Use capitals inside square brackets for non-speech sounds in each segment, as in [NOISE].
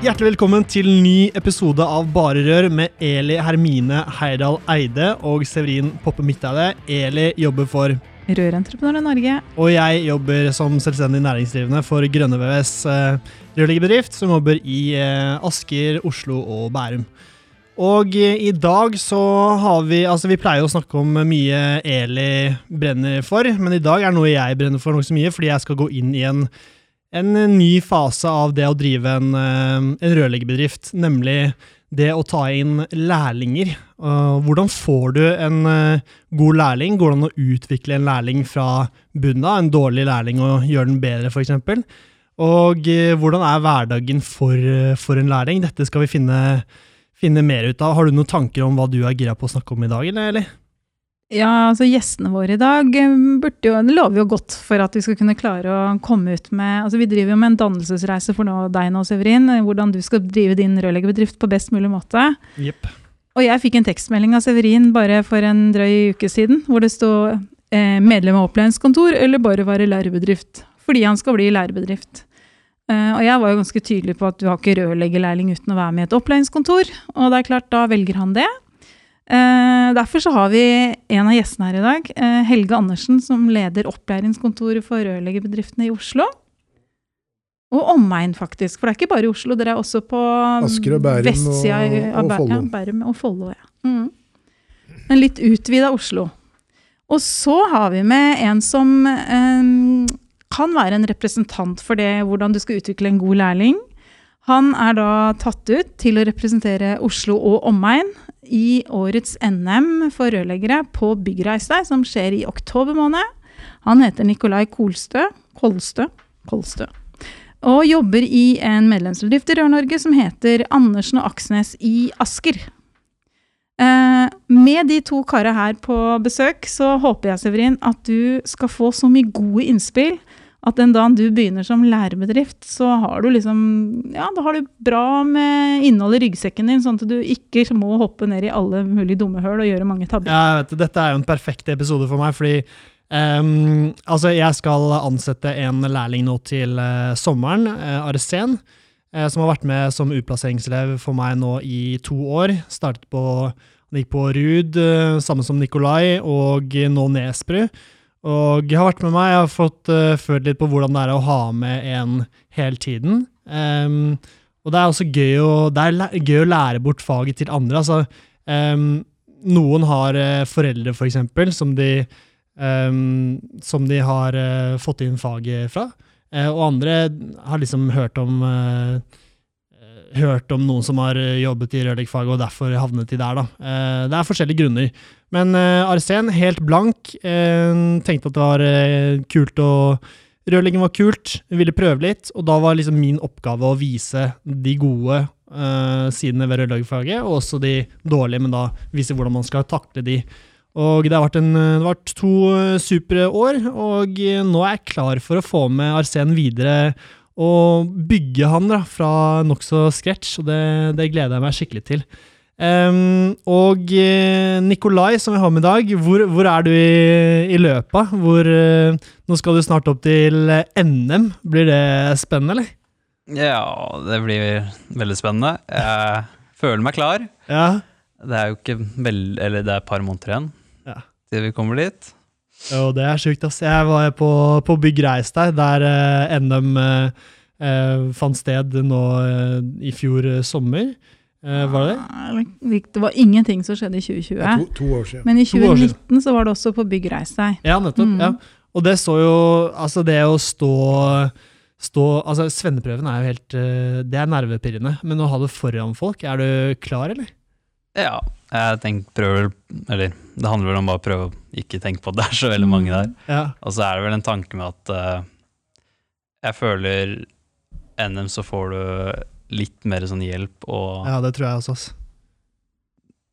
Hjertelig velkommen til ny episode av Bare Rør med Eli Hermine Heidal Eide og Severin Poppe Midteide. Eli jobber for Rørentreprenørene Norge. Og jeg jobber som selvstendig næringsdrivende for Grønne VVS eh, rørleggerbedrift, som jobber i eh, Asker, Oslo og Bærum. Og eh, i dag så har vi Altså, vi pleier å snakke om mye Eli brenner for, men i dag er noe jeg brenner for nokså mye, fordi jeg skal gå inn i en en ny fase av det å drive en, eh, en rørleggerbedrift, nemlig det å ta inn lærlinger. Hvordan får du en eh, god lærling? Går det an å utvikle en lærling fra bunnen av? En dårlig lærling og gjøre den bedre, f.eks.? Og eh, hvordan er hverdagen for, for, en lærling? Dette skal vi finne, finne, mer ut av. Har du noen tanker om hva du er gira på å snakke om i dag, eller? Ja, altså Gjestene våre i dag eh, burde jo, det lover jo godt for at vi skal kunne klare å komme ut med altså Vi driver jo med en dannelsesreise for nå, deg nå, Severin. Eh, hvordan du skal drive din rørleggerbedrift på best mulig måte. Yep. Og jeg fikk en tekstmelding av Severin bare for en drøy uke siden, hvor det sto eh, 'medlem av opplæringskontor' eller bare være lærebedrift. Fordi han skal bli lærebedrift. Uh, og jeg var jo ganske tydelig på at du har ikke rørleggerlærling uten å være med i et opplæringskontor. Og det er klart, da velger han det. Uh, derfor så har vi en av gjestene her i dag, uh, Helge Andersen, som leder opplæringskontoret for rørleggerbedriftene i Oslo. Og omegn, faktisk. For det er ikke bare i Oslo, dere er også på Asker og Bærum vestsida og, og Follo. Ja, Bærum og Follo, ja. Mm. En litt utvida Oslo. Og så har vi med en som eh, kan være en representant for det, hvordan du skal utvikle en god lærling. Han er da tatt ut til å representere Oslo og omegn i årets NM for rørleggere på byggreise som skjer i oktober måned. Han heter Nikolai Kolstø. Kolstø. Kolstø. Og jobber i en medlemsbedrift i Rør-Norge som heter Andersen og Aksnes i Asker. Eh, med de to karene her på besøk, så håper jeg, Severin, at du skal få så mye gode innspill at den dagen du begynner som lærebedrift, så har du liksom Ja, da har du bra med innhold i ryggsekken din, sånn at du ikke må hoppe ned i alle mulige dumme høl og gjøre mange tabber. Ja, jeg vet, Dette er jo en perfekt episode for meg, fordi um, altså jeg skal ansette en lærling nå til uh, sommeren, uh, Arsen, uh, som har vært med som utplasseringselev for meg nå i to år. Startet på, Han gikk på Ruud, uh, sammen som Nikolai, og nå Nesbru. Og jeg har vært med meg, jeg har fått uh, følt litt på hvordan det er å ha med en hele tiden. Um, og det er også gøy å, gøy å lære bort faget til andre. Altså, um, noen har uh, foreldre, for eksempel, som de, um, som de har uh, fått inn faget fra. og andre har liksom hørt om hørt om noen som har jobbet i rørleggerfaget og derfor havnet de der. Da. det er forskjellige grunner. Men uh, Arsen, helt blank. Tenkte at det var kult å Rørlegging var kult, ville prøve litt, og da var liksom min oppgave å vise de gode sidene ved rørleggerfaget, og også de dårlige, men da vise hvordan man skal takle de. Og det har vært, en, det har vært to supre år, og nå er jeg klar for å få med Arsen videre og bygge han da, fra nokså scratch, og det, det gleder jeg meg skikkelig til. Um, og uh, Nikolai, som vi har med i dag, hvor, hvor er du i, i løpet? Hvor, uh, nå skal du snart opp til NM. Blir det spennende, eller? Ja, det blir veldig spennende. Jeg føler meg klar. Ja. Det er jo ikke veldig Eller det er et par måneder igjen ja. til vi kommer dit. Jo, det er sjukt, ass. Jeg var på, på Byggreis der, der uh, NM fant sted nå i fjor sommer. Eh, var det det? Det var ingenting som skjedde i 2020. Ja, to, to, år siden. Men i 2019 så var det også på Byggreis deg. Ja, nettopp. Mm. Ja. Og det så jo Altså, det å stå Stå, altså Svenneprøven er jo helt eh, Det er nervepirrende. Men å ha det foran folk, er du klar, eller? Ja. Jeg tenker, prøver, eller Det handler vel om bare å prøve å ikke tenke på at det er så veldig mange der. Ja. Og så er det vel en tanke med at uh, jeg føler NM så får du litt mer sånn hjelp og ja, det tror jeg også. ass.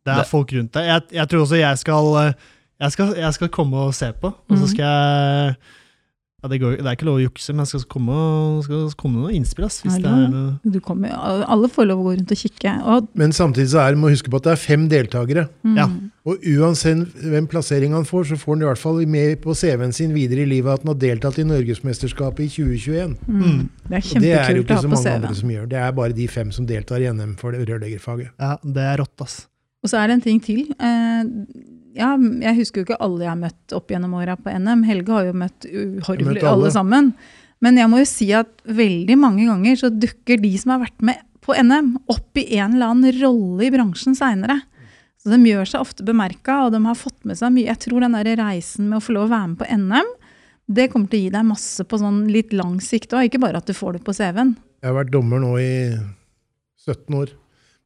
Det er Det- folk rundt deg. Jeg, jeg tror også jeg skal, eh, jeg skal Jeg skal komme og se på, og så Mhm. skal jeg ja, det, går, det er ikke lov å jukse, men jeg skal komme, skal komme noen innspill. Ass, hvis Hallo. det er noe Du kommer, alle får lov å gå rundt og kikke. Og, Men samtidig så er må huske på at det er fem deltakere. mm, Ja. Og uansett hvem plassering han får, så får han i hvert fall med på CV-en sin videre i livet at han har deltatt i Norgesmesterskapet i 2021. mm. Det er Og det er jo ikke ha så mange andre som gjør. Det er bare de fem som deltar i NM for det rørleggerfaget. Ja, det er rått, ass. Og så er det en ting til. Eh, ja, jeg husker jo ikke alle jeg har møtt opp gjennom åra på NM. Helge har jo møtt uhorvelig alle. alle sammen. Men jeg må jo si at veldig mange ganger så dukker de som har vært med på NM, opp i en eller annen rolle i bransjen seinere. Så de gjør seg ofte bemerka, og de har fått med seg mye. Jeg tror den der reisen med å få lov å være med på NM, det kommer til å gi deg masse på sånn litt lang sikt òg, ikke bare at du får det på CV-en. Jeg har vært dommer nå i 17 år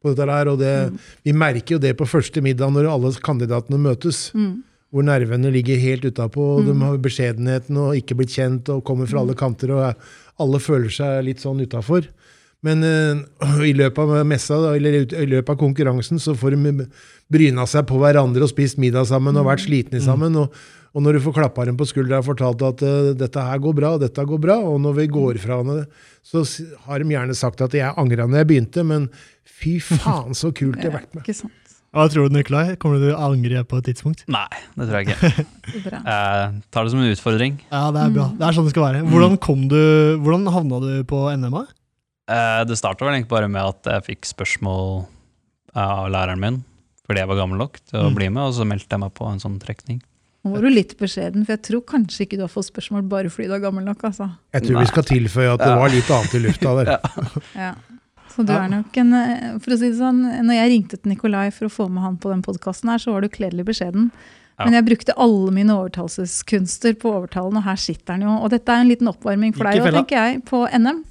på dette her, og det, Mm. vi merker jo det på første middag når alle kandidatene møtes. Mm. Hvor nervene ligger helt utapå, og Mm. de har beskjedenheten og ikke blitt kjent og kommer fra alle kanter. og Alle føler seg litt sånn utafor. Men eh, i løpet av messa, eller i løpet av konkurransen så får de bryna seg på hverandre og spist middag sammen og vært slitne sammen. Og, og når du får klappa dem på skuldra og fortalt at uh, dette her går bra, dette går bra, og når vi går fra henne, så har de gjerne sagt at jeg angra når jeg begynte, men fy faen så kult jeg har vært med. [LAUGHS] Ikke sant. Hva tror du, Nikolai? Kommer du til å angre på et tidspunkt? Nei, det tror jeg ikke. [LAUGHS] Jeg tar det som en utfordring. Ja, det er bra. Mm. Det er sånn det skal være. Hvordan, kom du, hvordan havna du på NMA? Eh, Det starta vel egentlig bare med at jeg fikk spørsmål av læreren min fordi jeg var gammel nok til å Mm. bli med, og så meldte jeg meg på en sånn trekning. Nå var du litt beskjeden, for jeg tror kanskje ikke du har fått spørsmål bare fordi du er gammel nok. altså. Jeg tror vi skal tilføye at det Ja. var litt annet i lufta der. [LAUGHS] Ja. Så du er nok en eh, For å si det sånn, når jeg ringte til Nikolai for å få med han på den podkasten her, så var du kledelig beskjeden. Ja. Men jeg brukte alle mine overtalelseskunster på overtalen, og her sitter han jo. Og dette er en liten oppvarming for deg òg, tenker jeg, på NM.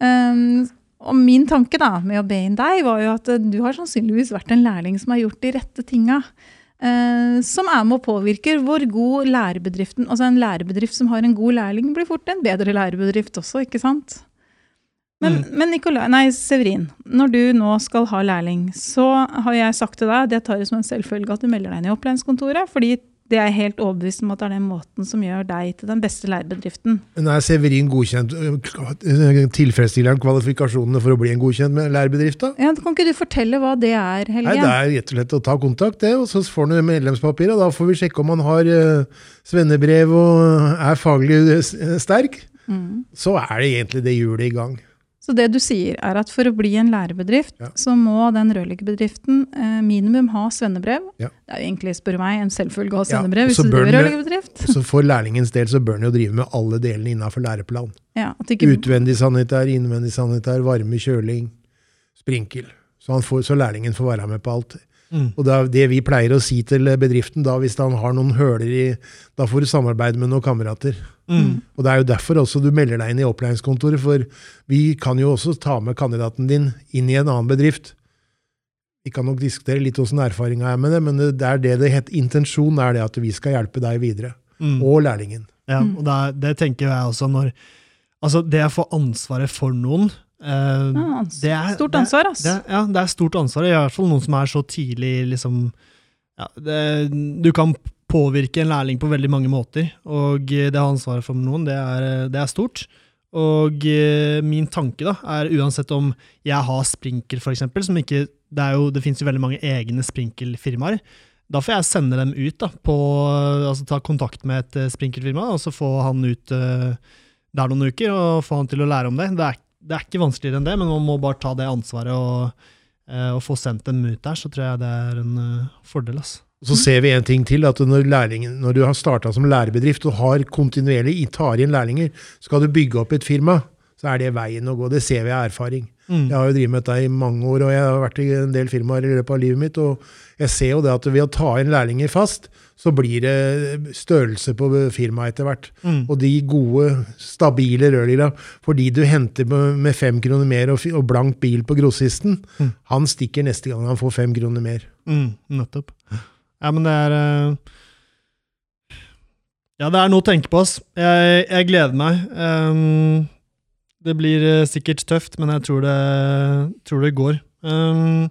Um, og min tanke da, med å be inn deg, var jo at du har sannsynligvis vært en lærling som har gjort de rette tinga. Eh, som er med og påvirker hvor god lærebedriften Altså en lærebedrift som har en god lærling, blir fort en bedre lærebedrift også, ikke sant? Men, men Nicolai, nei, Severin, når du nå skal ha lærling, så har jeg sagt til deg, det tar det som en selvfølge at du melder deg inn i opplæringskontoret, fordi det er jeg helt overbevist om at det er den måten som gjør deg til den beste lærebedriften. Men er Severin godkjent? Tilfredsstiller han kvalifikasjonene for å bli en godkjent lærebedrift? da? Ja, kan ikke du fortelle hva det er, Helge? Nei, Det er rett og slett å ta kontakt, det, og så får han medlemspapir. og Da får vi sjekke om han har svennebrev og er faglig sterk. Mm. Så er det egentlig det hjulet i gang. Så det du sier er at for å bli en lærebedrift, Ja. så må den rørleggerbedriften eh, minimum ha svennebrev. Ja. Det er jo egentlig, spør meg, en selvfølge å ha svennebrev hvis du driver rørleggerbedrift. Så For lærlingens del så bør den jo drive med alle delene innafor læreplan. Ikke, Utvendig sanitær, innvendig sanitær, varme, kjøling, sprinkel. Så, han får, så lærlingen får være med på alt. Mm. Og det er det vi pleier å si til bedriften da, hvis han har noen høler i Da får du samarbeide med noen kamerater. Mm. Og Det er jo derfor også du melder deg inn i opplæringskontoret, for vi kan jo også ta med kandidaten din inn i en annen bedrift. Vi kan nok diskutere litt åssen erfaringa er med det, men det det er det det het. Intensjonen er det at vi skal hjelpe deg videre. Mm. Og lærlingen. Ja, Mm. og det, er- det tenker jeg også når Altså, det å få ansvaret for noen Ja, det er- stort ansvar, ass. Det, ja, det er stort ansvar. I hvert fall noen som er så tidlig liksom ja, det, Du kan påvirke en lærling på veldig mange måter, og eh, det å ha ansvaret for noen, det er, eh, det er stort. Og uh, min tanke da, er uansett om jeg har Sprinkel, for eksempel, som ikke Det, er jo, det finnes jo veldig mange egne Sprinkel-firmaer. Da får jeg sende dem ut, da, på, altså ta kontakt med et sprinkelfirma, og så få han ut uh, der noen uker og få han til å lære om det. Det er, det er ikke vanskeligere enn det, men man må bare ta det ansvaret og, eh, og få sendt dem ut der, så tror jeg det er en eh, fordel. ass. Så ser vi en ting til, at når, lærlingen, når du har starta som lærebedrift og har kontinuerlig tar inn lærlinger, skal du bygge opp et firma, så er det veien å gå. Det ser vi av erfaring. Mm. Jeg har jo drevet med dette i mange år, og jeg har vært i en del firmaer i løpet av livet mitt, og jeg ser jo det at ved å ta inn lærlinger fast, så blir det størrelse på firmaet etter hvert. Mm. Og de gode, stabile rørleggerne, fordi du henter med fem kroner mer og, og blank bil på grossisten, Mm. han stikker neste gang han får fem kroner mer. Mm, nettopp. Ja, men det er eh, Ja, det er noe å tenke på, ass. Jeg, jeg gleder meg. Um, det blir eh, sikkert tøft, men jeg tror det, tror det går. Um,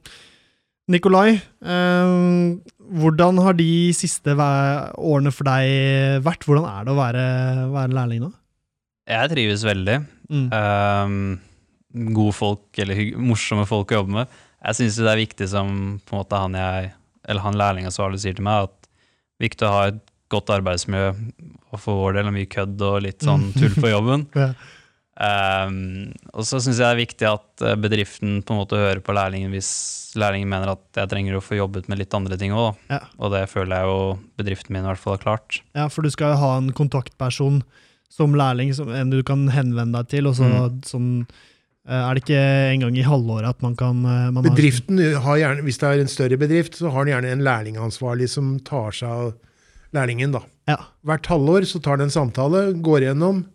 Nikolai, um, hvordan har de siste årene for deg vært? Hvordan er det å være, være lærling nå? Jeg trives veldig. Mm. Um, gode folk, eller morsomme folk å jobbe med. Jeg syns det er viktig som på en måte han jeg, eller han lærlingansvarlig sier til meg, at viktig å ha et godt arbeidsmiljø, og for vår del mye kødd og litt sånn tull på jobben. [LAUGHS] Ja. Um, og så syns jeg det er viktig at eh, bedriften på en måte hører på lærlingen hvis lærlingen mener at jeg trenger å få jobbet med litt andre ting òg. Ja. Og det føler jeg jo bedriften min i hvert fall har klart. Ja, for du skal jo ha en kontaktperson som lærling, som en du kan henvende deg til, og så Mm. sånn eh, Er det ikke en gang i halvåret at man kan eh, man Bedriften har gjerne, Hvis det er en større bedrift, så har den gjerne en lærlingansvarlig som tar seg av lærlingen. da. Ja. Hvert halvår så tar den en samtale, går gjennom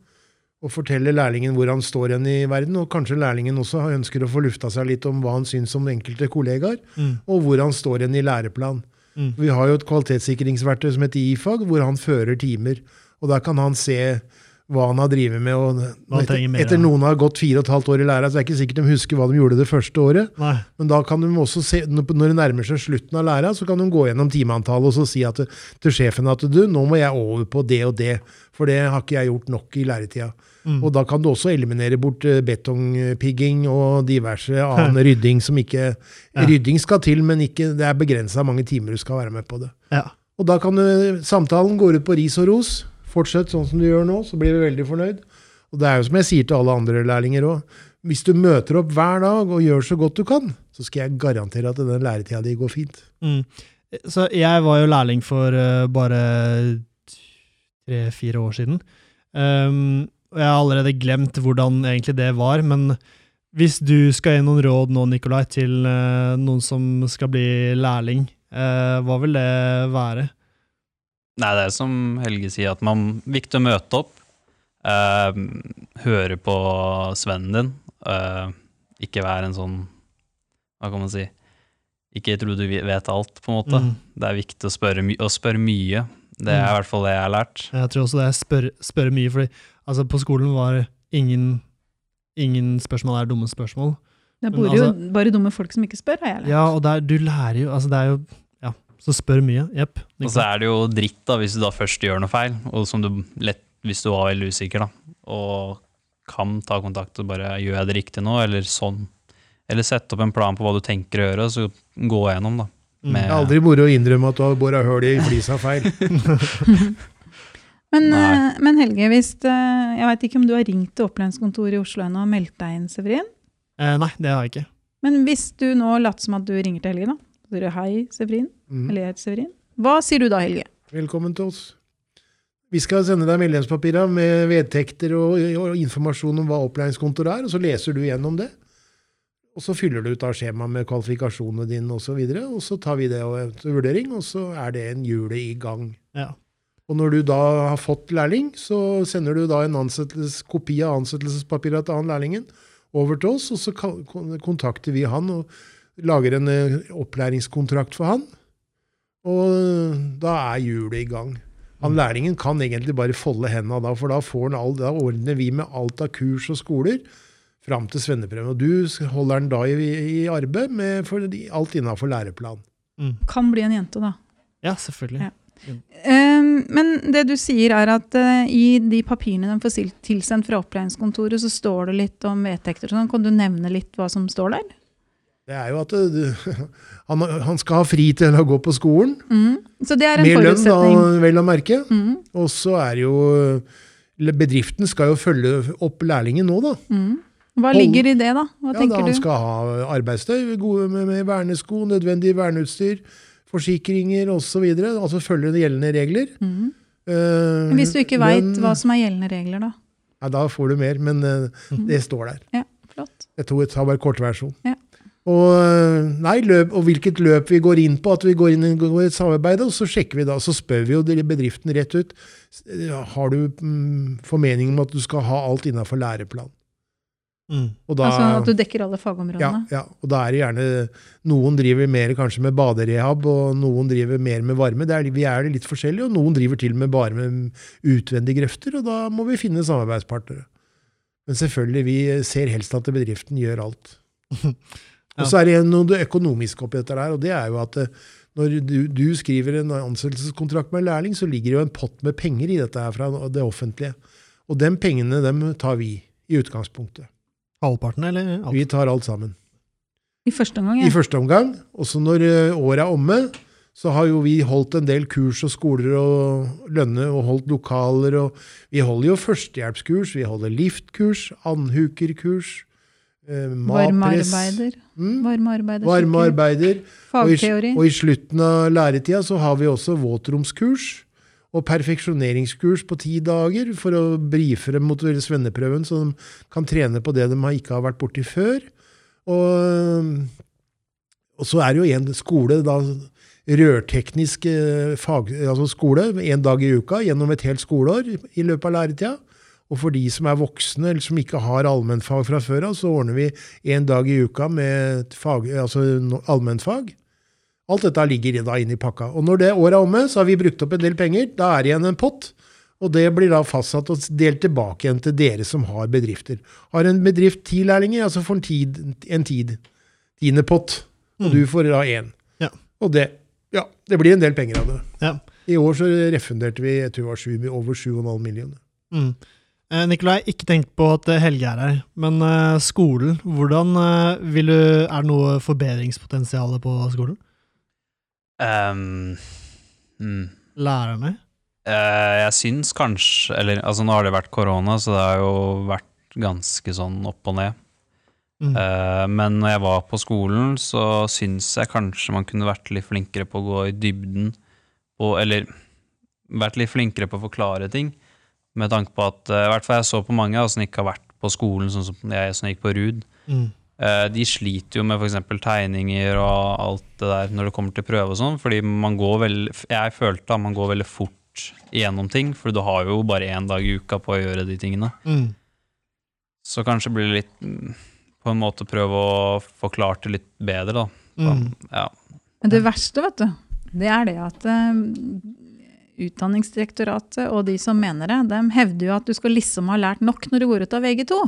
og forteller lærlingen hvor han står hen i verden. Og kanskje lærlingen også ønsker å få lufta seg litt om hva han syns om enkelte kollegaer, Mm, og hvor han står hen i læreplan. mm. Vi har jo et kvalitetssikringsverktøy som heter IFAG, hvor han fører timer. Og der kan han se hva han har drevet med. Og etter, mer etter noen har gått fire og et halvt år i læra, så er det ikke sikkert de husker hva de gjorde det første året. Nei. Men da kan de også se, når det nærmer seg slutten av læra, så kan de gå gjennom timeantallet og så si at, til sjefen at du, nå må jeg over på det og det, for det har ikke jeg gjort nok i læretida. Mm. Og da kan du også eliminere bort eh, betongpigging og diverse [LAUGHS] annen rydding som ikke Ja. Rydding skal til, men ikke, det er begrensa mange timer du skal være med på det. Ja. Og da kan du, samtalen går ut på ris og ros. Fortsett sånn som du gjør nå, så blir vi veldig fornøyd. Og det er jo som jeg sier til alle andre lærlinger òg. Hvis du møter opp hver dag og gjør så godt du kan, så skal jeg garantere at den læretida di går fint. Mm. Så jeg var jo lærling for uh, bare tre-fire år siden. Um, og jeg har allerede glemt hvordan egentlig det var, men hvis du skal gi noen råd nå, Nikolai, til uh, noen som skal bli lærling, uh, hva vil det være? Nei, det er som Helge sier, at man viktig å møte opp. eh, høre på svennen din. eh, ikke være en sånn Hva kan man si? Ikke tro du vet alt, på en måte. Mm. Det er viktig å spørre, my å spørre mye. Det er i hvert fall det jeg har lært. Jeg tror også det er spør, spørre mye, fordi altså, på skolen var ingen, ingen spørsmål er dumme spørsmål. Det bor jo altså- bare dumme folk som ikke spør, har jeg lært. Ja, og der, du lærer jo Altså, det er jo så spør mye. Jepp. Og så er det jo dritt da, hvis du da først gjør noe feil, og som du lett, hvis du var veldig usikker, da, og kan ta kontakt og bare gjør jeg det riktig nå, eller sånn. Eller sette opp en plan på hva du tenker å gjøre, og så gå gjennom, da. Mm. Med, Det er aldri moro å innrømme at du har bora hull i flisa feil. [LAUGHS] Men, eh, men Helge, hvis eh, jeg vet ikke om du har ringt til opplæringskontoret i Oslo ennå og meldt deg inn, Severin? Eh, nei, det har jeg ikke. Men hvis du nå later som at du ringer til Helge, da. Sier du hei, Severin. Mm. Eller jeg heter Severin. Hva sier du da, Helge? Velkommen til oss. Vi skal sende deg medlemspapirer med vedtekter og, og informasjon om hva opplæringskontor er, og så leser du gjennom det. Og så fyller du ut av skjemaet med kvalifikasjonene dine osv., og, så og så tar vi det til vurdering, og så er det en hjulet i gang. Ja. Og når du da har fått lærling, så sender du da en kopi av ansettelsespapirene til han lærlingen over til oss, og så kontakter vi han og lager en eh, opplæringskontrakt for han. Og da er hjulet i gang. Han lærlingen kan egentlig bare folde hendene da, for da, får han all, da ordner vi med alt av kurs og skoler fram til svenneprøven. Og du holder den da i, i arbeid med for alt innafor læreplan. Kan bli en jente, da. Ja, selvfølgelig. Ja. Um, men det du sier er at eh, i de papirene de får tilsendt fra opplæringskontoret, så står det litt om vedtekter sånn. Kan du nevne litt hva som står der? Det er jo at det, du, [LAUGHS] han, han skal ha fri til å gå på skolen, Mm. Så det er en med lønn, da, vel å merke. Mm. Og så er jo Bedriften skal jo følge opp lærlingen nå, da. Mm. Hva ligger i det, da? Hva Ja, da tenker han du? skal ha arbeidstøy gode med, med vernesko, nødvendig verneutstyr, forsikringer osv. Altså følge de gjeldende regler. Mm. Uh, Hvis du ikke veit hva som er gjeldende regler, da? Ja, da får du mer, men eh, det står der. Ja, flott. Jeg tror jeg tar bare kortversjon. Ja. Og, eh, nei, løp, og hvilket løp vi går inn på, at vi går inn i et samarbeid, og så sjekker vi da, så spør vi jo bedriften rett ut eh, har du mm, formening om at du skal ha alt innenfor læreplan. Mm. Og da, Altså at du dekker alle ja, fagområdene. ja, og da er det gjerne Noen driver mer kanskje med baderehab, og noen driver mer med varme. Det er, vi er litt forskjellige, og noen driver til og med bare med utvendige grøfter, og da må vi finne samarbeidspartnere. Men selvfølgelig, vi ser helst at bedriften gjør alt. [LAUGHS] Og så er det noe økonomisk oppi dette der, og det er jo at eh, når du, du skriver en ansettelseskontrakt med en lærling, så ligger det jo en pott med penger i dette her fra det offentlige. Og de pengene dem tar vi i utgangspunktet. Halvparten, eller alt? Vi tar alt sammen. I første omgang, I første omgang. Og så når eh, året er omme, så har jo vi holdt en del kurs og skoler og lønne og holdt lokaler. og Vi holder jo førstehjelpskurs, vi holder liftkurs, andhukerkurs, eh, Varmearbeider. Mm, Varmearbeider. varmearbeider. Og i, Fagteori. og i slutten av læretida så har vi også våtromskurs og perfeksjoneringskurs på ti dager for å brife dem mot svenneprøven, så de kan trene på det de ikke har vært borti før. Og, og så er det jo en skole, da, rørteknisk eh, fag, altså skole, en dag i uka gjennom et helt skoleår i løpet av læretida. Og for de som er voksne eller som ikke har allmennfag fra før av, så ordner vi en dag i uka med fag, altså allmennfag. Alt dette ligger da inne i pakka. Og når det året er omme, så har vi brukt opp en del penger. Da er det igjen en pott. Og det blir da fastsatt og delt tilbake igjen til dere som har bedrifter. Har en bedrift ti lærlinger, altså får en tid, en tid. Tiende pott. Og Mm. du får da én. Ja. Og det, ja, det blir en del penger av det. Ja. I år så refunderte vi jeg tror det var 7, over 7,5 millioner. Mm. Eh, Nikolai, ikke tenk på at eh, Helge er her, men eh, skolen, hvordan eh, vil du Er det noe forbedringspotensial på skolen? Um, mm. Lærerne? Jeg syns kanskje Eller altså, nå har det vært korona, så det har jo vært ganske sånn opp og ned. Mm. Men når jeg var på skolen, så syns jeg kanskje man kunne vært litt flinkere på å gå i dybden. Og, eller vært litt flinkere på å forklare ting. Med tanke på at eh, i hvert fall jeg så på mange da, som ikke har vært på skolen, sånn som jeg som gikk på RUD. Mm. Eh, De sliter jo med f.eks. tegninger og alt det der når det kommer til prøve og sånn, fordi man går veldig Jeg følte at man går veldig fort igjennom ting, for du har jo bare én dag i uka på å gjøre de tingene. Mm. Så kanskje blir det litt mm, På en måte prøve å forklare det litt bedre, da. Mm. Ja. Men det verste, vet du, det er det at eh, Utdanningsdirektoratet og de som mener det, de hevder jo at du skal liksom ha lært nok når du går ut av VG2.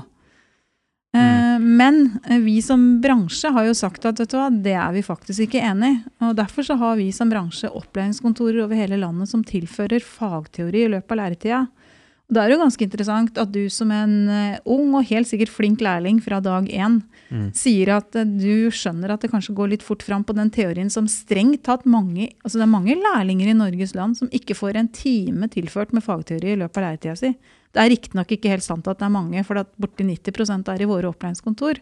Mm. Men eh, vi som bransje har jo sagt at vet du hva, det er vi faktisk ikke enig i. Og Derfor så har vi som bransje opplæringskontorer over hele landet som tilfører fagteori i løpet av læretida. Det er jo ganske interessant at du som en eh, ung og helt sikkert flink lærling fra dag én Mm. sier at eh, du skjønner at det kanskje går litt fort fram på den teorien som strengt tatt mange altså Det er mange lærlinger i Norges land som ikke får en time tilført med fagteori i løpet av læretida si. Det er riktignok ikke helt sant at det er mange, for at borti 90% er i våre opplæringskontor.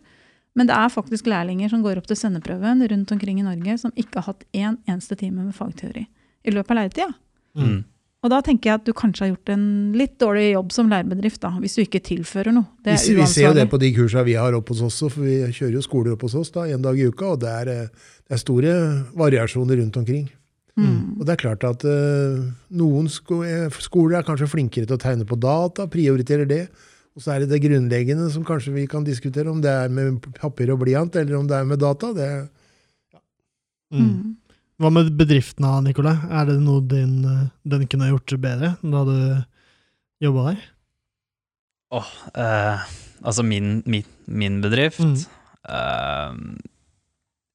Men det er faktisk lærlinger som går opp til sendeprøven rundt omkring i Norge som ikke har hatt én eneste time med fagteori i løpet av læretida. Mm. Og da tenker jeg at du kanskje har gjort en litt dårlig jobb som lærebedrift, da, hvis du ikke tilfører noe. Det Vi, er vi ser jo det på de kursene vi har oppe hos oss, for vi kjører jo skoler oppe hos oss da, en dag i uka, og det er, eh, det er store variasjoner rundt omkring. Mm. Og det er klart at uh, noen sko eh, skoler er kanskje flinkere til å tegne på data, prioriterer det. Og så er det det grunnleggende som kanskje vi kan diskutere, om det er med papir og blyant, eller om det er med data. Det, Mm. Mm. Hva med bedriftene, Nikolai? Er det noe din, eh, den kunne gjort bedre da du jobba der? Åh, eh, altså min, min, min bedrift Mm. eh,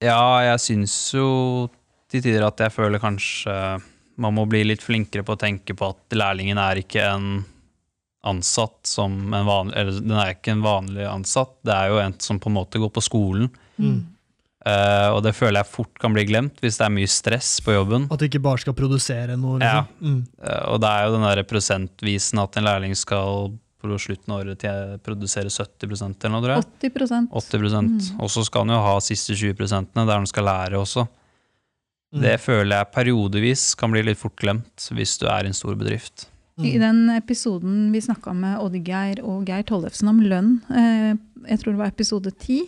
Ja, jeg syns jo til tider at jeg føler kanskje man må bli litt flinkere på å tenke på at lærlingen er ikke en ansatt som en vanlig Eller den er ikke en vanlig ansatt, det er jo en som på en måte går på skolen. Mm. Eh, og det føler jeg fort kan bli glemt hvis det er mye stress på jobben. At du ikke bare skal produsere noe? Ja. Liksom. Mm. Uh, og det er jo den der prosentvisen at en lærling skal på slutten av året produsere 70% eller noe, tror jeg. 80% 80% Og så skal han jo ha siste 20 der han skal lære også. Mm. Det føler jeg periodevis kan bli litt fort glemt hvis du er i en stor bedrift. I den episoden vi snakka med Oddgeir og Geir Tollefsen om lønn, eh, jeg tror det var episode ti,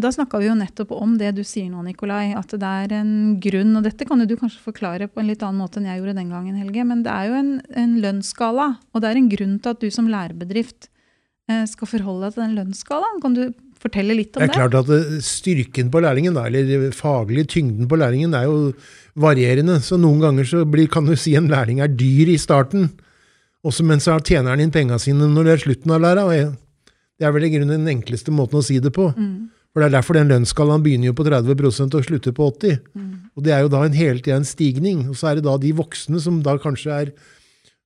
da snakka vi jo nettopp om det du sier nå, Nikolai. At det er en grunn, og dette kan du kanskje forklare på en litt annen måte enn jeg gjorde den gangen, Helge, men det er jo en, en lønnsskala. Og det er en grunn til at du som lærebedrift eh, skal forholde deg til den lønnsskalaen. Kan du fortelle litt om Det det? er klart at eh, Styrken på lærlingen, eller faglig tyngden på lærlingen, er jo varierende. Så noen ganger så blir, kan du si en lærling er dyr i starten, også mens tjener han inn penga sine når det er slutten av læra. Det er vel i grunnen den enkleste måten å si det på. Mm, For Det er derfor den lønnsskalaen begynner jo på 30 og slutter på 80 mm, Og Det er jo da en hele tida en stigning. Og så er det da de voksne som da kanskje er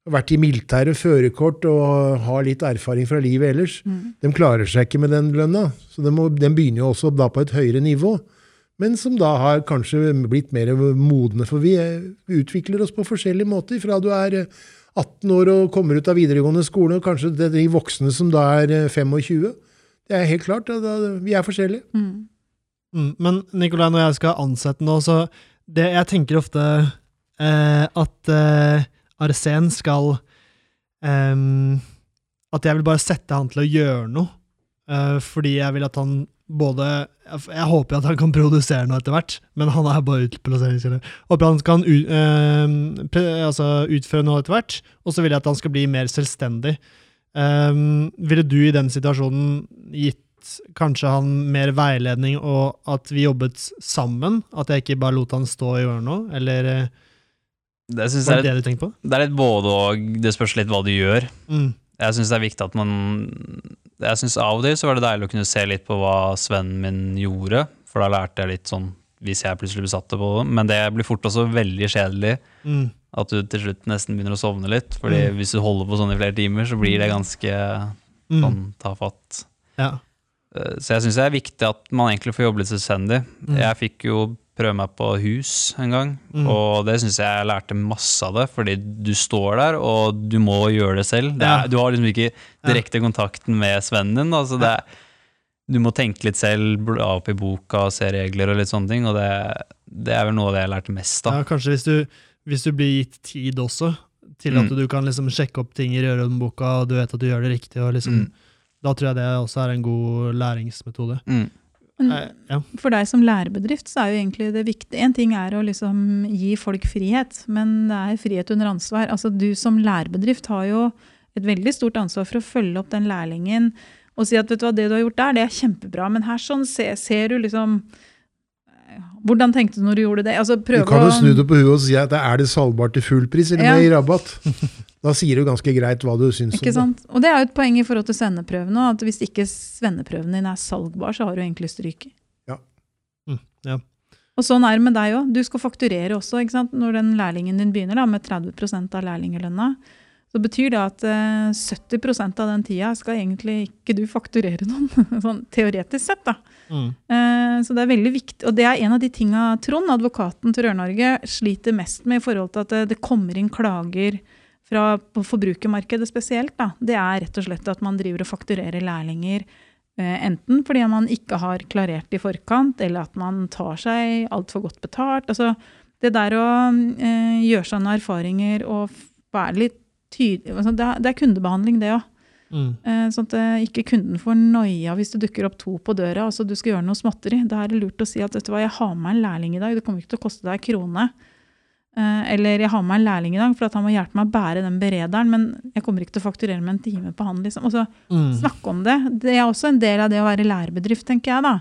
har vært i militæret, førerkort og har litt erfaring fra livet ellers. mm. De klarer seg ikke med den lønna, så de, de begynner jo også da på et høyere nivå. Men som da har kanskje blitt mer modne, for vi utvikler oss på forskjellige måter. Fra du er eh, 18 år og kommer ut av videregående skole, og kanskje det er de voksne som da er eh, 25. Det er helt klart, vi er forskjellige. Mm. Mm, men Nikolai, når jeg skal ansette nå, så det, Jeg tenker ofte eh, at eh, Arsen skal eh, At jeg vil bare sette han til å gjøre noe. eh, fordi jeg vil at han både Jeg, jeg håper at han kan produsere noe etter hvert, men han er bare utplasseringsspiller. Håper han kan ut, ehm, pre, altså utføre noe etter hvert, og så vil jeg at han skal bli mer selvstendig. Ehm, ville du i den situasjonen gitt kanskje han mer veiledning, og at vi jobbet sammen? At jeg ikke bare lot han stå og gjøre noe? Eller eh, Det syns var det det du tenkte på? det er litt både og. Det spørs litt hva du gjør. Mm. Jeg syns det er viktig at man Jeg synes Av og til så var det deilig å kunne se litt på hva svennen min gjorde, for da lærte jeg litt sånn hvis jeg plutselig besatte på det. Men det blir fort også veldig kjedelig. Mm. At du til slutt nesten begynner å sovne litt. Fordi Mm. hvis du holder på sånn i flere timer, så blir det ganske Mm. sånn tafatt. Ja. Eh, Så jeg syns det er viktig at man egentlig får jobbe litt selvstendig. Mm. Jeg fikk jo prøve meg på hus en gang, Mm. og det syns jeg jeg lærte masse av det. Fordi du står der, og du må gjøre det selv. Det Ja. er, du har liksom ikke direkte kontakten med svennen din. Altså det er, du må tenke litt selv, bla opp i boka, se regler og litt sånne ting. Og det, det er vel noe av det jeg lærte mest av. ja, kanskje hvis du, hvis du blir gitt tid også, til at Mm. du kan liksom sjekke opp ting i Røronboka, og du vet at du gjør det riktig, og liksom, Mm. da tror jeg det også er en god læringsmetode. Mm. Men Eh, ja. For deg som lærebedrift så er jo egentlig det viktige En ting er å liksom gi folk frihet, men det er frihet under ansvar. Altså Du som lærebedrift har jo et veldig stort ansvar for å følge opp den lærlingen og si at vet du hva, det du har gjort der, det er kjempebra, men her sånn ser, ser du liksom Hvordan tenkte du når du gjorde det? Altså Du kan jo snu det på huet og si at det er det salgbart til full pris eller Ja. med i rabatt. [LAUGHS] Da sier du ganske greit hva du syns Ikke om det. Og det er jo et poeng i forhold til svenneprøven at hvis ikke svenneprøven din er salgbar, så har du egentlig stryket. Mm. Ja. Og sånn er det med deg òg. Du skal fakturere også. ikke sant? Når den lærlingen din begynner da, med 30% av lærlingelønna, så betyr det at eh, 70% av den tida skal egentlig ikke du fakturere noen. [LAUGHS] sånn teoretisk sett, da. Mm. Eh, så det er veldig viktig. Og det er en av de tinga Trond, advokaten til Rør-Norge, sliter mest med i forhold til at det, det kommer inn klager fra på forbrukermarkedet spesielt. Da. Det er rett og slett at man driver og fakturerer lærlinger. Eh, enten fordi man ikke har klarert i forkant, eller at man tar seg altfor godt betalt. Altså, det der å eh, gjøre seg noen erfaringer og være litt tydelig altså, det, er, det er kundebehandling, det òg. Mm. Eh, Sånn at eh, ikke kunden får noia hvis det dukker opp to på døra, altså du skal gjøre noe småtteri. Da er det lurt å si at vet du hva, jeg har med en lærling i dag, det kommer ikke til å koste deg en krone. Eh, Eller jeg har med en lærling i dag for at han må hjelpe meg å bære den berederen, men jeg kommer ikke til å fakturere med en time på han. liksom. Og så Mm. snakke om det. Det er også en del av det å være lærebedrift, tenker jeg da.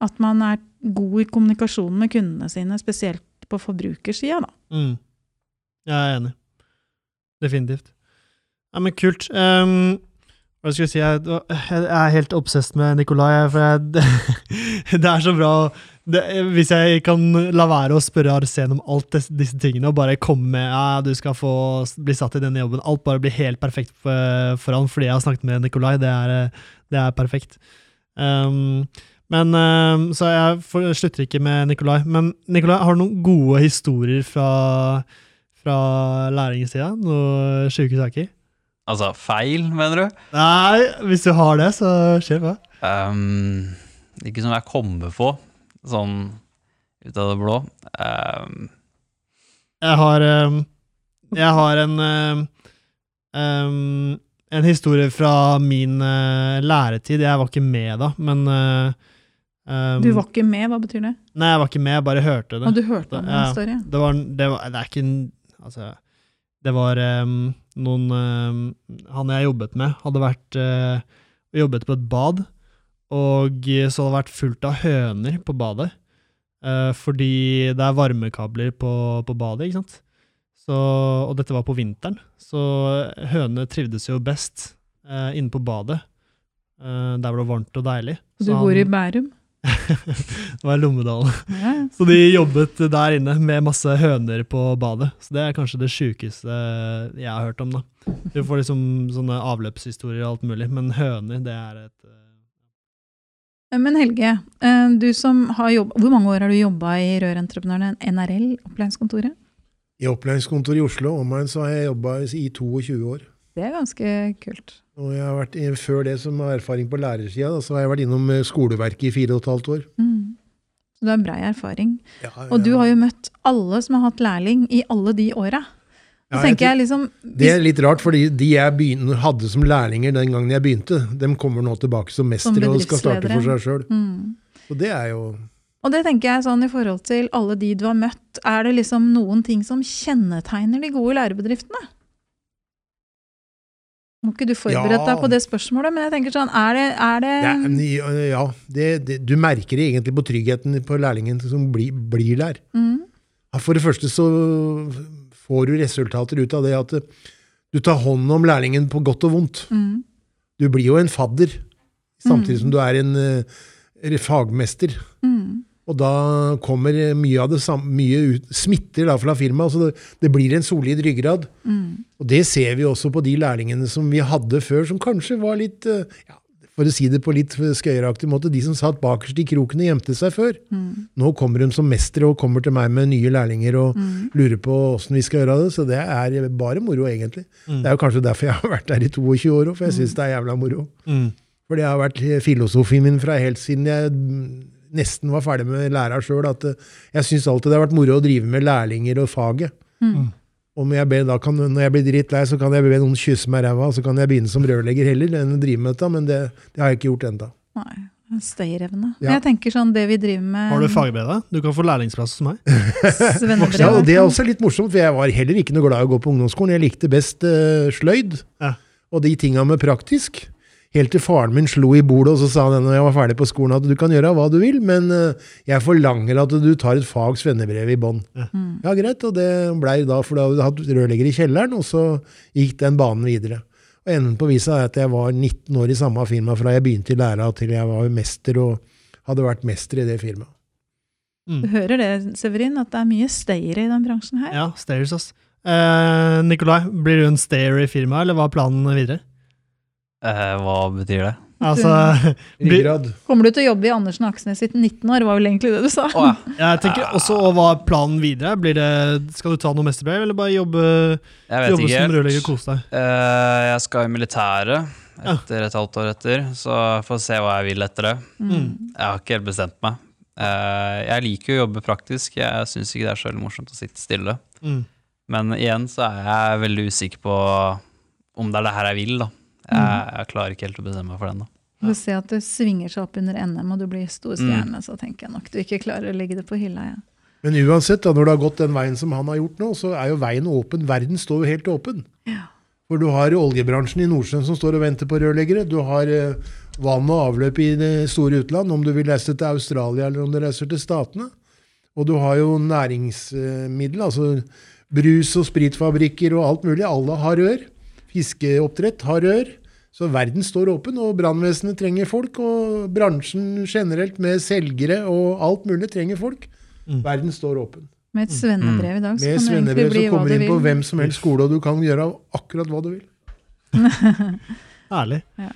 At man er god i kommunikasjonen med kundene sine, spesielt på forbrukersida, da. Mm. Jeg er enig. Definitivt. Ja, men kult. Um, hva skal jeg si? Jeg, er helt obsess med Nikolai. For jeg, [LAUGHS] det, det er så bra det, Hvis jeg kan la være å spørre Arsen om alt des, disse tingene, og bare komme med ja, du skal få bli satt i denne jobben Alt bare blir helt perfekt for, for han fordi jeg har snakket med Nikolai. Det er, det er perfekt. Um, men um, Så jeg slutter ikke med Nikolai. Men Nikolai, har du noen gode historier fra fra læringssida? Noe sjuke saker? Altså feil, mener du? Nei, hvis du har det, så skjer det. Um, ikke som jeg kommer på, sånn ut av det blå. Um, Jeg har um, Jeg har en eh, En historie fra min uh, læretid. Jeg var ikke med da, men uh, Um, Du var ikke med, hva betyr det? Nei, jeg var ikke med, jeg bare hørte det. Og du hørte om Ja. en? Det var, det var Det er ikke en Altså, det var um, noen um, Han jeg jobbet med, hadde vært uh, jobbet på et bad, og så hadde det vært fullt av høner på badet. Uh, fordi det er varmekabler på, på badet, ikke sant. Så, og dette var på vinteren, så hønene trivdes jo best uh, inne på badet. Uh, der hvor det var varmt og deilig. Du Så bor i Bærum? [LAUGHS] det var Lommedalen. Ja. Så de jobbet der inne med masse høner på badet. Så det er kanskje det sjukeste jeg har hørt om, da. Du får liksom sånne avløpshistorier og alt mulig, men høner, det er et eh, Men Helge, eh, du som har jobbet, hvor mange år har du jobba i Rørentreprenørene NRL, opplæringskontoret? I opplæringskontoret i Oslo omegn så har jeg jobba i 22 år. Det er ganske kult. Og jeg har vært, Før det som har erfaring på lærersida, så har jeg vært innom eh, skoleverket i fire og et halvt år. Mm. Så du har brei erfaring. Ja, Og du har jo møtt alle som har hatt lærling i alle de åra. Ja, liksom Det er litt rart, fordi de jeg begynte, hadde som lærlinger den gangen jeg begynte, de kommer nå tilbake som mestere og skal starte for seg sjøl. mm. Og det er jo Og det tenker jeg sånn i forhold til alle de du har møtt, er det liksom noen ting som kjennetegner de gode lærebedriftene? Må ikke du forberedt Ja. deg på det spørsmålet, men jeg tenker sånn, er det, er det er, Ja, det, det, du merker det egentlig på tryggheten på lærlingen som blir, blir der. mm, Ja, For det første så får du resultater ut av det at du tar hånd om lærlingen på godt og vondt. mm, Du blir jo en fadder, samtidig Mm. som du er en en fagmester. mm, Og da kommer mye av det samme, mye ut, smitter da fra firmaet. Altså det, det blir en solid ryggrad. mm, Og det ser vi også på de lærlingene som vi hadde før, som kanskje var litt eh, ja, For å si det på litt skøyeraktig måte, de som satt bakerst i kroken og gjemte seg før. mm, Nå kommer de som mestere og kommer til meg med nye lærlinger og mm. lurer på åssen vi skal gjøre det. Så det er bare moro, egentlig. Mm. Det er jo kanskje derfor jeg har vært der i 22 år òg, for jeg syns det er jævla moro. mm. For det har vært filosofien min fra helt siden jeg mm, nesten var ferdig med læra sjøl, at eh, jeg syns alltid det har vært moro å drive med lærlinger og faget. Mm. Om jeg ber, da kan, når jeg blir drittlei, så kan jeg be noen kysse meg i ræva, så kan jeg begynne som rørlegger heller enn å drive med dette, men det, det har jeg ikke gjort ennå. Stayerevne. Men Ja. jeg tenker sånn, det vi driver med Har du fagbrev, da? Du kan få lærlingsplass hos meg. [LAUGHS] Ja, og det er også litt morsomt, for jeg var heller ikke noe glad i å gå på ungdomsskolen. Jeg likte best uh, sløyd Ja. og de tinga med praktisk. Helt til faren min slo i bordet og så sa han når jeg var ferdig på skolen at du kan gjøre hva du vil, men eh, jeg forlanger at du tar et fags svennebrev i bånn. Mm. Ja, greit, og det blei da, for da hadde jeg hatt rørlegger i kjelleren, og så gikk den banen videre. Og enden på visa er at jeg var 19 år i samme firma fra jeg begynte i læra til jeg var mester og hadde vært mester i det firmaet. Du Mm. hører det, Severin, at det er mye stayere i den bransjen her? Ja, stayers, ass. Eh, Nikolai, blir du en stayer i firmaet, eller hva er planen videre? Eh, hva betyr det? Altså, [LAUGHS] Ryggrad. Kommer du til å jobbe i Andersen Aksnes i 19 år, var vel egentlig det du sa? Oh, ja. [LAUGHS] jeg tenker også og hva er planen videre? Blir det, skal du ta noe mesterbrev, eller bare jobbe, jobbe som rørlegger og kose deg? Uh, jeg skal i militæret etter et halvt år etter, så får se hva jeg vil etter det. Mm. Jeg har ikke helt bestemt meg. Uh, jeg liker å jobbe praktisk, jeg syns ikke det er så veldig morsomt å sitte stille. Mm. Men igjen så er jeg veldig usikker på om det er det her jeg vil, da. Jeg, jeg klarer ikke helt å bestemme meg for den, da. Du får se at det svinger seg opp under NM, og du blir stor stjerne, så tenker jeg nok du ikke klarer å legge det på hylla igjen. Men uansett, da, når du har gått den veien som han har gjort nå, så er jo veien åpen. Verden står jo helt åpen. Ja. For du har oljebransjen i Nordsjøen som står og venter på rørleggere. Du har eh, vann og avløp i det store utland, om du vil reise til Australia eller om du reiser til Statene. Og du har jo næringsmiddel, altså brus- og spritfabrikker og alt mulig. Alle har rør. Fiskeoppdrett har rør. Så verden står åpen, og brannvesenet trenger folk. Og bransjen generelt med selgere og alt mulig trenger folk. Mm. Verden står åpen. Med et svennebrev i dag, så Med kan det egentlig svennebrev bli som kommer du inn på hvem som helst skole, og du kan gjøre akkurat hva du vil. [LAUGHS] Ærlig. Ja.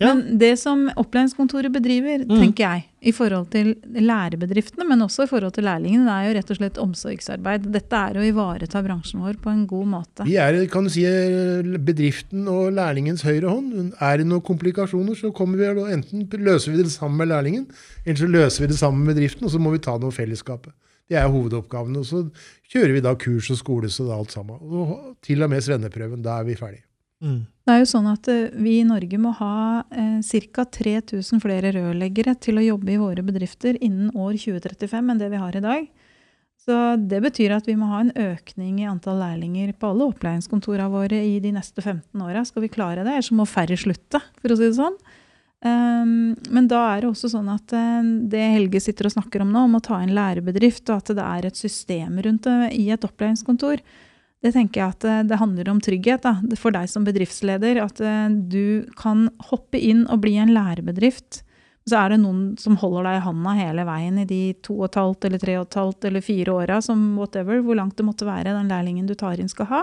Ja. Men det som opplæringskontoret bedriver, Mm. tenker jeg, i forhold til lærebedriftene, men også i forhold til lærlingene, det er jo rett og slett omsorgsarbeid. Dette er å ivareta bransjen vår på en god måte. Vi er kan du si, bedriften og lærlingens høyre hånd. Er det noen komplikasjoner, så kommer vi og enten løser vi det sammen med lærlingen, eller så løser vi det sammen med bedriften, og så må vi ta noe fellesskapet. Det er hovedoppgavene. Og så kjører vi da kurs og skole, så det er alt sammen. Og til og med svenneprøven. Da er vi ferdig. Mm. Det er jo sånn at eh, vi i Norge må ha eh, ca. 3000 flere rørleggere til å jobbe i våre bedrifter innen år 2035 enn det vi har i dag. Så det betyr at vi må ha en økning i antall lærlinger på alle opplæringskontorene våre i de neste 15 åra. Skal vi klare det, ellers må færre slutte, for å si det sånn. Um, men da er det også sånn at uh, det Helge sitter og snakker om nå, om å ta inn lærebedrift, og at det er et system rundt det i et opplæringskontor, det tenker jeg at uh, det handler om trygghet da, for deg som bedriftsleder. At uh, du kan hoppe inn og bli en lærebedrift. Så er det noen som holder deg i handa hele veien i de to og et halvt eller tre og et halvt eller fire åra, som whatever, hvor langt det måtte være den lærlingen du tar inn skal ha.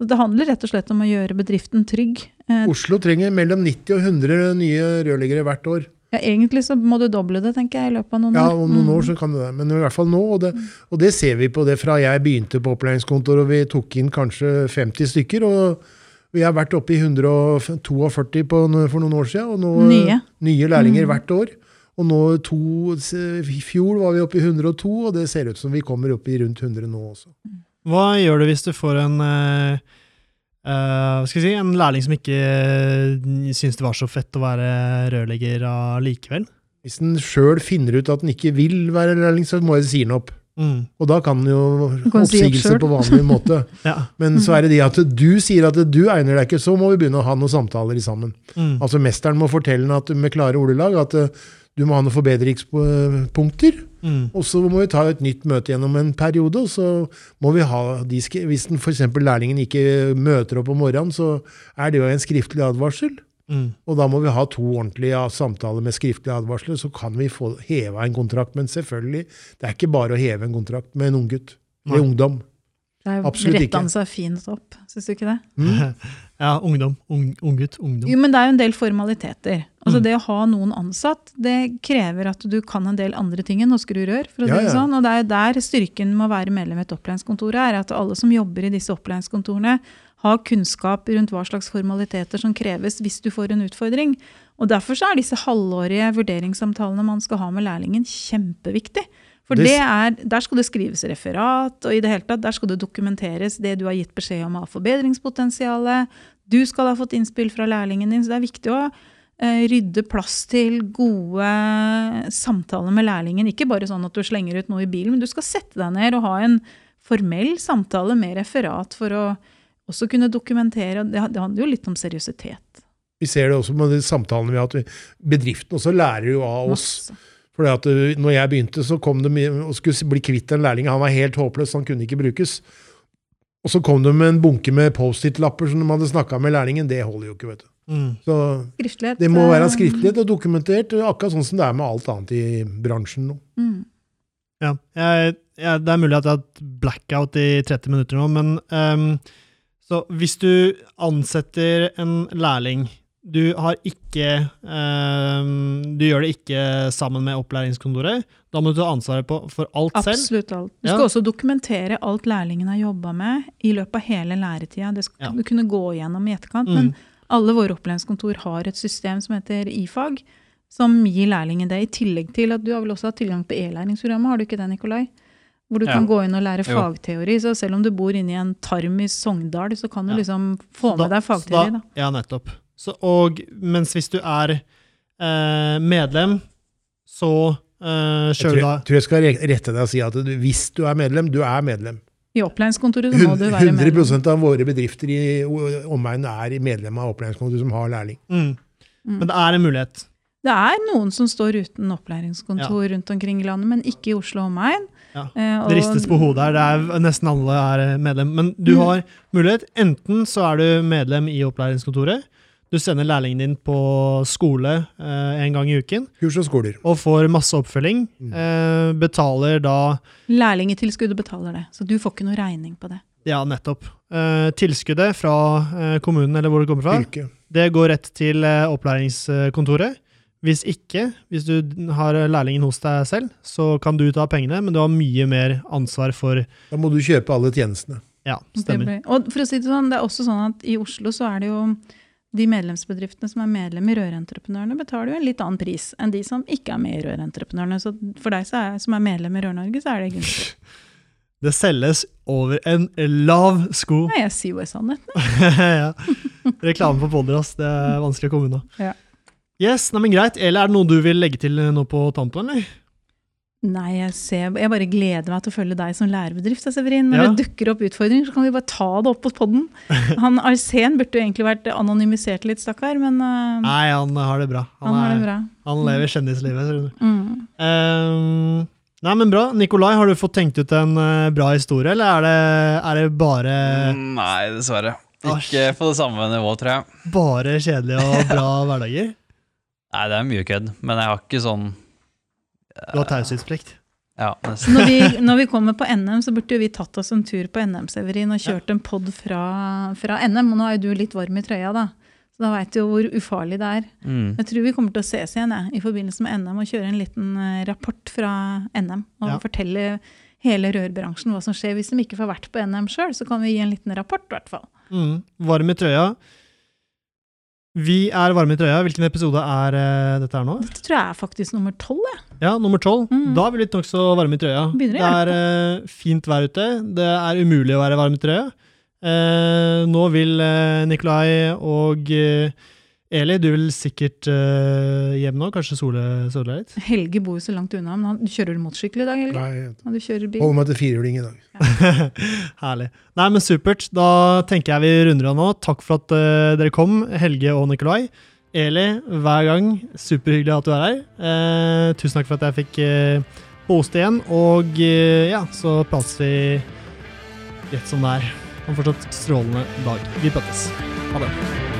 Så det handler rett og slett om å gjøre bedriften trygg. Eh, Oslo trenger mellom 90 og 100 nye rørleggere hvert år. Ja, egentlig så må du doble det, tenker jeg, i løpet av noen Ja, år. om noen Mm. år så kan du det. Men i hvert fall nå. Og det, og det ser vi på det fra jeg begynte på opplæringskontor, og vi tok inn kanskje 50 stykker. og vi har vært oppe i 142 på, for noen år siden. Og nå, Nye. nye lærlinger Mm. hvert år. Og nå to, I fjor var vi oppe i 102, og det ser ut som vi kommer opp i rundt 100 nå også. Hva gjør du hvis du får en eh, eh, hva skal jeg si, en lærling som ikke uh, syns det var så fett å være rørlegger allikevel? Hvis en sjøl finner ut at en ikke vil være lærling, så må jeg si den opp. Mm. Og da kan den jo oppsigelse på vanlig måte. [LAUGHS] Ja. Men så er det det at du sier at du egner deg ikke, så må vi begynne å ha noen samtaler i sammen. Mm. Altså Mesteren må fortelle med klare ordelag at eh, du må ha noen forbedringspunkter. Mm. Og så må vi ta et nytt møte gjennom en periode. og så må vi ha de, Hvis den for eksempel lærlingen ikke møter opp om morgenen, så er det jo en skriftlig advarsel. Mm. Og da må vi ha to ordentlige samtaler med skriftlige advarsler, så kan vi få heva en kontrakt. Men selvfølgelig, det er ikke bare å heve en kontrakt med en unggutt. Eller ungdom. Det er Absolutt ikke. han seg fint opp, syns du ikke det? Mm. [LAUGHS] Ja, ungdom. Ung, unggutt. Ungdom. Jo, men det er jo en del formaliteter. Altså Mm. Det å ha noen ansatt, det krever at du kan en del andre ting enn å skru rør. for å si Ja, det sånn. Og det er der styrken med å være medlem i et opplæringskontor er. At alle som jobber i disse opplæringskontorene, har kunnskap rundt hva slags formaliteter som kreves hvis du får en utfordring. Og Derfor så er disse halvårige vurderingssamtalene man skal ha med lærlingen, kjempeviktig. For Det- er, der skal det skrives referat, og i det hele tatt, der skal det dokumenteres det du har gitt beskjed om av forbedringspotensialet. Du skal ha fått innspill fra lærlingen din, så det er viktig å eh, rydde plass til gode samtaler med lærlingen. Ikke bare sånn at du slenger ut noe i bilen, men du skal sette deg ned og ha en formell samtale med referat for å også kunne dokumentere. Det, handler jo litt om seriøsitet. Vi ser det også med de samtalene vi har hatt. Bedriften også lærer jo av oss. Masse. For at uh, når jeg begynte, så kom de og skulle bli kvitt en lærling. Han var helt håpløs, han kunne ikke brukes. Og så kom de med en bunke med Post-It-lapper som de hadde snakka med lærlingen. Det holder jo ikke, vet du. Mm. Så Skriftlighet. det må være eh, skriftlighet og dokumentert, akkurat sånn som det er med alt annet i bransjen nå. Mm. Ja, jeg, jeg, det er mulig at jeg har hatt blackout i 30 minutter nå, men um, så hvis du ansetter en lærling du har ikke um, Du gjør det ikke sammen med opplæringskontoret. Da må du ta ansvaret på, for alt selv. Absolutt alt. Du Ja. skal også dokumentere alt lærlingen har jobba med i løpet av hele læretida. Det skal Ja. du kunne gå gjennom i etterkant. Mm. Men alle våre opplæringskontor har et system som heter IFAG, som gir lærlingen det. I tillegg til at du har vel også hatt tilgang på e-læringsprogrammet, har du ikke det, Nikolai? Hvor du Ja. kan gå inn og lære fagteori. Så selv om du bor inne i en tarm i Sogndal, så kan du Ja. liksom få da, med deg fagteori. Da. Ja, nettopp. Så, og mens hvis du er eh, medlem, så eh, kjører du da Jeg tror jeg skal rette deg og si at du, hvis du er medlem, du er medlem. I opplæringskontoret så må du være medlem. 100 medlem. av våre bedrifter i omegnen er medlem av opplæringskontoret som har lærling. mm. Mm. Men det er en mulighet. Det er noen som står uten opplæringskontor rundt omkring i landet, men ikke i Oslo og omegn. Ja. Eh, Det ristes på hodet her. Det er Nesten alle er medlem. Men du Mm. har mulighet. Enten så er du medlem i opplæringskontoret. Du sender lærlingen din på skole eh, en gang i uken Kurs og skoler. og får masse oppfølging. Mm. Eh, betaler da Lærlingetilskuddet betaler det, så du får ikke noe regning på det. Ja, nettopp. Eh, tilskuddet fra eh, kommunen eller hvor det kommer fra, Fylke. det går rett til eh, opplæringskontoret. Hvis ikke, hvis du har lærlingen hos deg selv, så kan du ta pengene, men du har mye mer ansvar for Da må du kjøpe alle tjenestene. Ja, stemmer. Og for å si det sånn, det er også sånn at i Oslo så er det jo de medlemsbedriftene som er medlem i Rørentreprenørene, betaler jo en litt annen pris enn de som ikke er med i Rørentreprenørene. Så for deg som er, som er medlem i Rør-Norge, så er det gunstig. [LAUGHS] Det selges over en lav sko. Nei, jeg sier jo sannheten. [LAUGHS] ja. Reklame på podder. Det er vanskelig å komme unna. Ja. Yes, nei, men Greit. Eller er det noe du vil legge til nå på tampen? eller? Nei, jeg, ser, jeg bare gleder meg til å følge deg som lærebedrift. Severin. Når Ja. det dukker opp utfordringer, så kan vi bare ta det opp på podden. [LAUGHS] Han Arsen burde jo egentlig vært anonymisert litt, stakkar, men uh, Nei, han har det bra. han har det er- bra. han lever kjendislivet. ser du. Mm. Um, nei, men bra. Nikolai, har du fått tenkt ut en eh, bra historie, eller er det, er det bare, Mm, Nei, dessverre. Ikke på det samme nivået, tror jeg. bare kjedelige og bra [LAUGHS] hverdager? Nei, det er mye kødd, men jeg har ikke sånn Du har taushetsplikt. Ja. Når, vi, når vi kommer på NM, så burde jo vi tatt oss en tur på NM, Severin, og kjørt en pod fra, fra NM. Og nå er jo du litt varm i trøya, da. Så da veit du jo hvor ufarlig det er. Mm. Jeg tror vi kommer til å ses igjen jeg, i forbindelse med NM og kjøre en liten eh, rapport fra NM. Og Ja. fortelle hele rørbransjen hva som skjer. Hvis de ikke får vært på NM sjøl, så kan vi gi en liten rapport, i hvert fall. Mm. Varm i trøya. Vi er varme i trøya. Hvilken episode er uh, dette her nå? Dette tror jeg er faktisk nummer tolv. Ja, nummer tolv. Mm. Da er vi litt nokså varme i trøya. Begynner det er uh, fint vær ute. Det er umulig å være varm i trøya. Uh, nå vil Nikolai og eh, Eli, du vil sikkert uh, hjem nå? Kanskje sole, sole deg litt? Helge bor jo så langt unna. men han, Kjører du motorsykkel i dag, Helge? Nei, Ja, du kjører bil? holder meg til firehjuling i dag. [LAUGHS] Herlig. Nei, men supert. Da tenker jeg vi runder av nå. Takk for at uh, dere kom, Helge og Nikolai. Eli, hver gang. Superhyggelig at du er her. Uh, tusen takk for at jeg fikk hoste igjen. Og ja, så prates vi rett som det er. Ha en fortsatt strålende dag. Vi prates. Ha det.